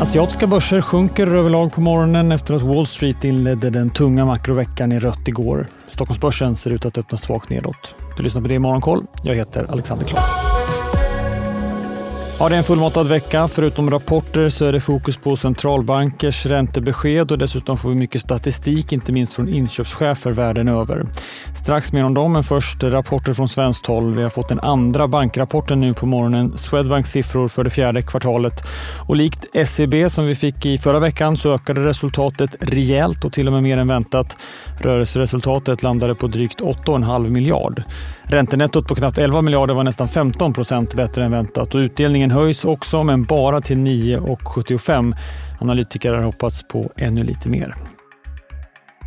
Asiatiska börser sjunker överlag på morgonen efter att Wall Street inledde den tunga makroveckan i rött igår. Stockholmsbörsen ser ut att öppna svagt nedåt. Du lyssnar på det i Morgonkoll. Jag heter Alexander Klar. Ja, det är en fullmatad vecka. Förutom rapporter så är det fokus på centralbankers räntebesked och dessutom får vi mycket statistik, inte minst från inköpschefer världen över. Strax mer om dem, men först rapporter från svenskt håll. Vi har fått den andra bankrapporten nu på morgonen. Swedbanks siffror för det fjärde kvartalet. Och likt SEB som vi fick i förra veckan så ökade resultatet rejält och till och med mer än väntat. Rörelseresultatet landade på drygt 8,5 miljard. Räntenettot på knappt 11 miljarder var nästan 15 procent bättre än väntat och utdelningen höjs också men bara till 9,75. Analytiker har hoppats på ännu lite mer.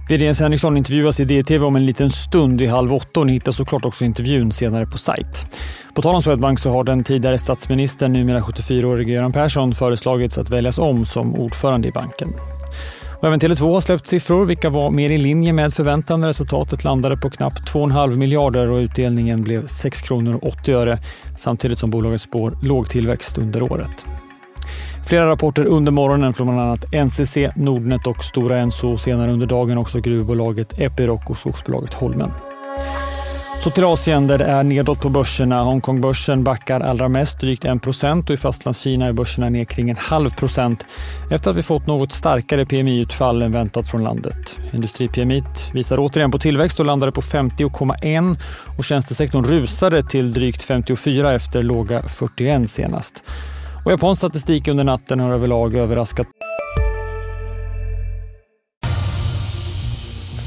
VD Jens Henriksson intervjuas i DTV om en liten stund vid halv åtta och ni hittar såklart också intervjun senare på sajt. På tal om Swedbank så har den tidigare statsministern, numera 74-årige Göran Persson, föreslagits att väljas om som ordförande i banken. Och även Tele2 har släppt siffror vilka var mer i linje med förväntan. Resultatet landade på knappt 2,5 miljarder och utdelningen blev 6 kronor och 80 öre samtidigt som bolaget spår låg tillväxt under året. Flera rapporter under morgonen från bland annat NCC, Nordnet och Stora Enso. och Senare under dagen också gruvbolaget Epiroc och skogsbolaget Holmen. Så till Asien där det är nedåt på börserna. Hongkongbörsen backar allra mest, drygt 1% och i Fastlandskina är börserna ner kring en halv procent efter att vi fått något starkare PMI-utfall än väntat från landet. Industri-PMI visar återigen på tillväxt och landade på 50,1 och tjänstesektorn rusade till drygt 54 efter låga 41 senast. Och japansk statistik under natten har överlag överraskat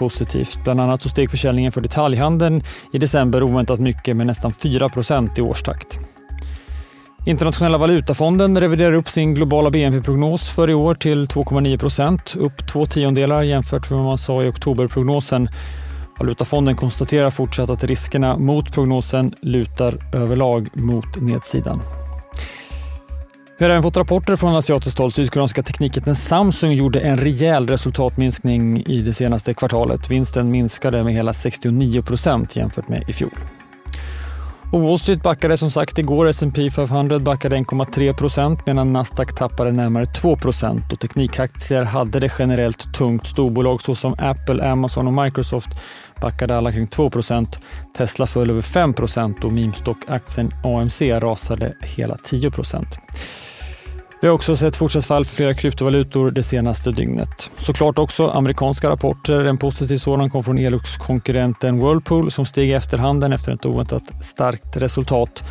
Positivt. Bland annat så steg försäljningen för detaljhandeln i december oväntat mycket med nästan 4% i årstakt. Internationella valutafonden reviderar upp sin globala BNP-prognos för i år till 2,9 procent, upp två tiondelar jämfört med vad man sa i oktoberprognosen. Valutafonden konstaterar fortsatt att riskerna mot prognosen lutar överlag mot nedsidan. Vi har även fått rapporter från asiatiskt håll. Sydkoreanska teknikjätten Samsung gjorde en rejäl resultatminskning i det senaste kvartalet. Vinsten minskade med hela 69 procent jämfört med i fjol. Och Wall Street backade som sagt igår. S&P 500 backade 1,3 procent medan Nasdaq tappade närmare 2 procent. Och teknikaktier hade det generellt tungt. Storbolag såsom Apple, Amazon och Microsoft backade alla kring 2 procent. Tesla föll över 5 procent och meme-stockaktien AMC rasade hela 10 procent. Vi har också sett fortsatt fall för flera kryptovalutor det senaste dygnet. Såklart också amerikanska rapporter. En positiv sådan kom från Elux-konkurrenten Whirlpool som steg i efterhanden efter ett oväntat starkt resultat.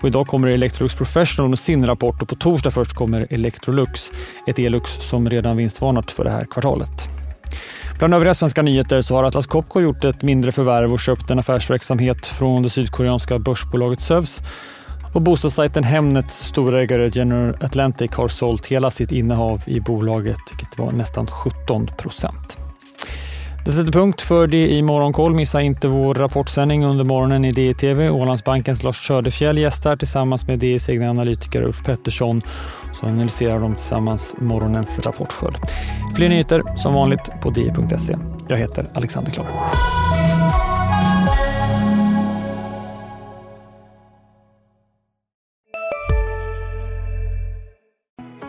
Och idag kommer Electrolux Professional med sin rapport och på torsdag först kommer Electrolux, ett Elux som redan vinstvarnat för det här kvartalet. Bland övriga svenska nyheter så har Atlas Copco gjort ett mindre förvärv och köpt en affärsverksamhet från det sydkoreanska börsbolaget Sövs och bostadssajten Hemnets storägare General Atlantic har sålt hela sitt innehav i bolaget, vilket var nästan 17 procent. Det sätter punkt för det i Morgonkoll. Missa inte vår rapportsändning under morgonen i DTV. Ålandsbankens Lars Söderfjell gästar tillsammans med DIs egna analytiker Ulf Pettersson. Så analyserar de tillsammans morgonens rapportskörd. Fler nyheter som vanligt på di.se. Jag heter Alexander Klar.